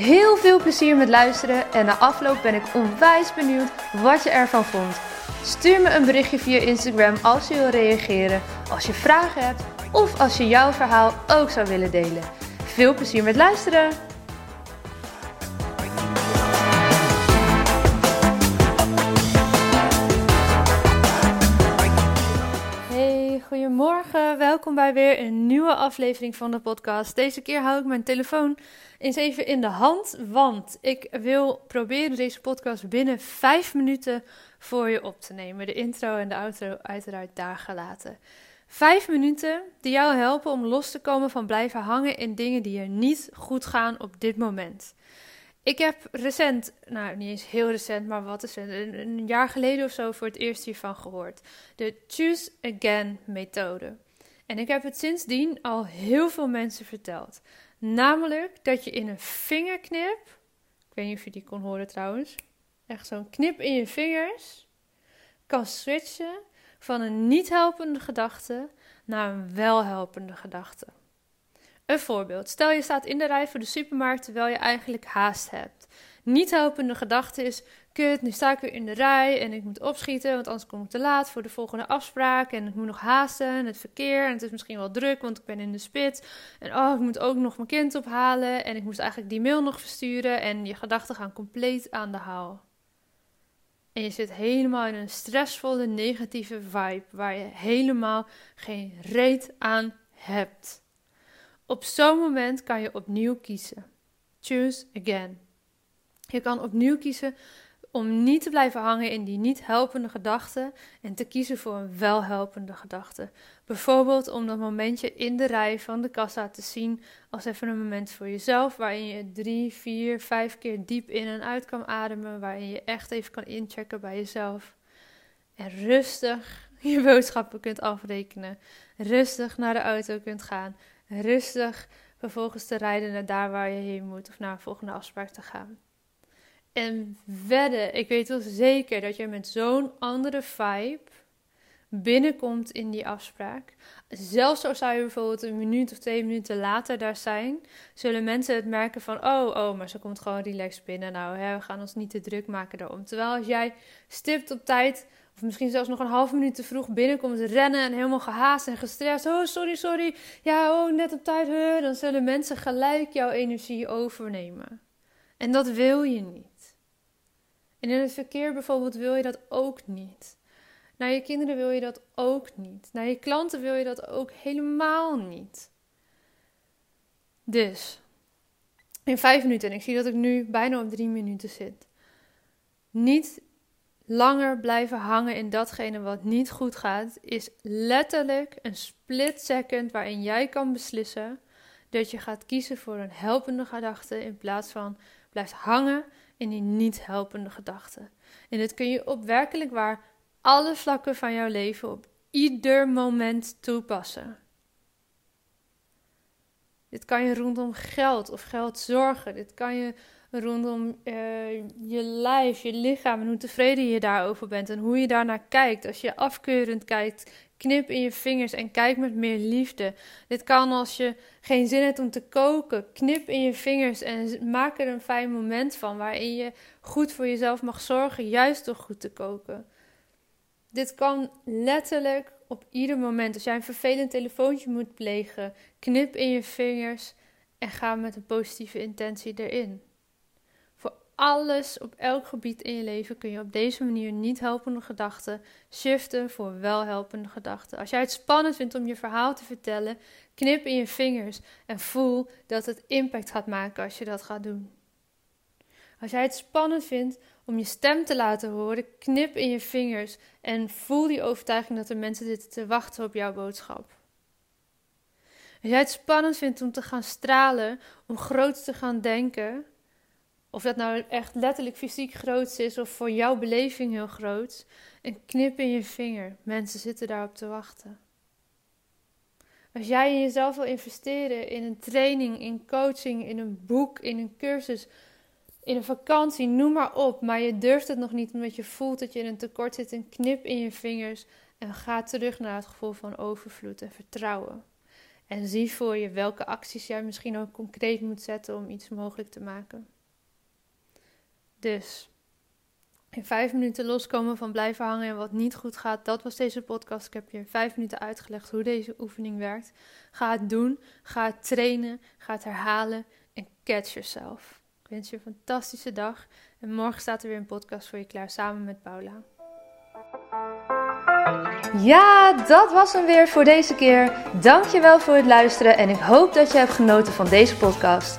Heel veel plezier met luisteren en na afloop ben ik onwijs benieuwd wat je ervan vond. Stuur me een berichtje via Instagram als je wil reageren, als je vragen hebt of als je jouw verhaal ook zou willen delen. Veel plezier met luisteren! Hey, goedemorgen. Welkom bij weer een nieuwe aflevering van de podcast. Deze keer hou ik mijn telefoon eens even in de hand, want ik wil proberen deze podcast binnen 5 minuten voor je op te nemen. De intro en de outro uiteraard daar gelaten. Vijf minuten die jou helpen om los te komen van blijven hangen in dingen die er niet goed gaan op dit moment. Ik heb recent, nou niet eens heel recent, maar wat is het, een jaar geleden of zo voor het eerst hiervan gehoord. De Choose Again methode. En ik heb het sindsdien al heel veel mensen verteld. Namelijk dat je in een vingerknip, ik weet niet of je die kon horen trouwens, echt zo'n knip in je vingers, kan switchen van een niet helpende gedachte naar een welhelpende gedachte. Een voorbeeld. Stel je staat in de rij voor de supermarkt terwijl je eigenlijk haast hebt. Niet helpende gedachte is: kut, nu sta ik weer in de rij en ik moet opschieten, want anders kom ik te laat voor de volgende afspraak en ik moet nog haasten en het verkeer en het is misschien wel druk, want ik ben in de spits en oh, ik moet ook nog mijn kind ophalen en ik moest eigenlijk die mail nog versturen en je gedachten gaan compleet aan de haal. En je zit helemaal in een stressvolle negatieve vibe waar je helemaal geen reet aan hebt. Op zo'n moment kan je opnieuw kiezen. Choose again. Je kan opnieuw kiezen om niet te blijven hangen in die niet helpende gedachten en te kiezen voor een welhelpende gedachte. Bijvoorbeeld om dat momentje in de rij van de kassa te zien als even een moment voor jezelf, waarin je drie, vier, vijf keer diep in en uit kan ademen, waarin je echt even kan inchecken bij jezelf. En rustig je boodschappen kunt afrekenen, rustig naar de auto kunt gaan, rustig vervolgens te rijden naar daar waar je heen moet of naar een volgende afspraak te gaan. En wedden, ik weet wel zeker dat je met zo'n andere vibe binnenkomt in die afspraak. Zelfs al zou je bijvoorbeeld een minuut of twee minuten later daar zijn, zullen mensen het merken van: oh, oh, maar ze komt gewoon relaxed binnen. Nou, hè, we gaan ons niet te druk maken daarom. Terwijl als jij stipt op tijd, of misschien zelfs nog een half minuut te vroeg binnenkomt rennen en helemaal gehaast en gestrest. Oh, sorry, sorry. Ja, oh, net op tijd. Dan zullen mensen gelijk jouw energie overnemen. En dat wil je niet. En in het verkeer bijvoorbeeld wil je dat ook niet. Naar je kinderen wil je dat ook niet. Naar je klanten wil je dat ook helemaal niet. Dus, in vijf minuten, en ik zie dat ik nu bijna op drie minuten zit. Niet langer blijven hangen in datgene wat niet goed gaat, is letterlijk een split second waarin jij kan beslissen dat je gaat kiezen voor een helpende gedachte in plaats van blijft hangen in die niet helpende gedachten. En dit kun je op werkelijk waar alle vlakken van jouw leven op ieder moment toepassen. Dit kan je rondom geld of geld zorgen. Dit kan je rondom uh, je lijf, je lichaam en hoe tevreden je daarover bent en hoe je daarnaar kijkt. Als je afkeurend kijkt, knip in je vingers en kijk met meer liefde. Dit kan als je geen zin hebt om te koken, knip in je vingers en maak er een fijn moment van waarin je goed voor jezelf mag zorgen, juist door goed te koken. Dit kan letterlijk op ieder moment. Als jij een vervelend telefoontje moet plegen, knip in je vingers en ga met een positieve intentie erin alles op elk gebied in je leven kun je op deze manier niet helpende gedachten shiften voor welhelpende gedachten. Als jij het spannend vindt om je verhaal te vertellen, knip in je vingers en voel dat het impact gaat maken als je dat gaat doen. Als jij het spannend vindt om je stem te laten horen, knip in je vingers en voel die overtuiging dat er mensen zitten te wachten op jouw boodschap. Als jij het spannend vindt om te gaan stralen, om groot te gaan denken, Of dat nou echt letterlijk fysiek groot is of voor jouw beleving heel groot. Een knip in je vinger. Mensen zitten daarop te wachten. Als jij in jezelf wil investeren in een training, in coaching, in een boek, in een cursus, in een vakantie, noem maar op. Maar je durft het nog niet omdat je voelt dat je in een tekort zit. Een knip in je vingers en ga terug naar het gevoel van overvloed en vertrouwen. En zie voor je welke acties jij misschien ook concreet moet zetten om iets mogelijk te maken. Dus in vijf minuten loskomen van blijven hangen en wat niet goed gaat. Dat was deze podcast. Ik heb je in vijf minuten uitgelegd hoe deze oefening werkt. Ga het doen, ga het trainen, ga het herhalen en catch yourself. Ik wens je een fantastische dag en morgen staat er weer een podcast voor je klaar samen met Paula. Ja, dat was hem weer voor deze keer. Dankjewel voor het luisteren en ik hoop dat je hebt genoten van deze podcast.